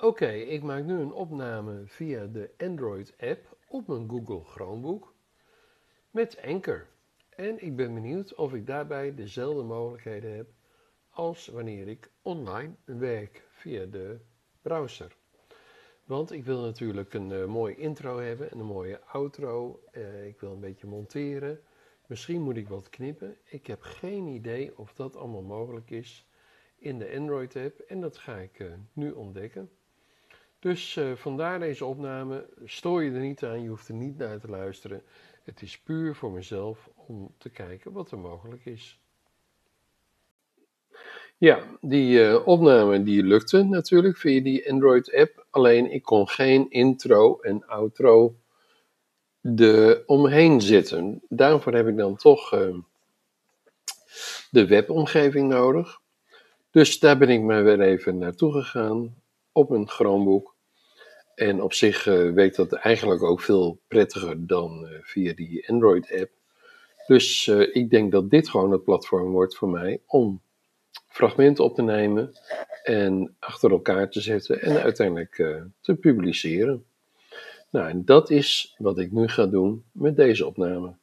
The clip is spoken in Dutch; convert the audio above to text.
Oké, ik maak nu een opname via de Android-app op mijn Google Chromebook met Anchor. En ik ben benieuwd of ik daarbij dezelfde mogelijkheden heb als wanneer ik online werk via de browser. Want ik wil natuurlijk een uh, mooie intro hebben en een mooie outro. Uh, ik wil een beetje monteren. Misschien moet ik wat knippen. Ik heb geen idee of dat allemaal mogelijk is in de Android-app. En dat ga ik uh, nu ontdekken. Dus uh, vandaar deze opname. Stoor je er niet aan, je hoeft er niet naar te luisteren. Het is puur voor mezelf om te kijken wat er mogelijk is. Ja, die uh, opname die lukte natuurlijk via die Android-app. Alleen ik kon geen intro en outro de omheen zitten. Daarvoor heb ik dan toch uh, de webomgeving nodig. Dus daar ben ik maar weer even naartoe gegaan op een Chromebook. En op zich uh, werkt dat eigenlijk ook veel prettiger dan uh, via die Android-app. Dus uh, ik denk dat dit gewoon het platform wordt voor mij om fragmenten op te nemen en achter elkaar te zetten en uiteindelijk te publiceren. Nou, en dat is wat ik nu ga doen met deze opname.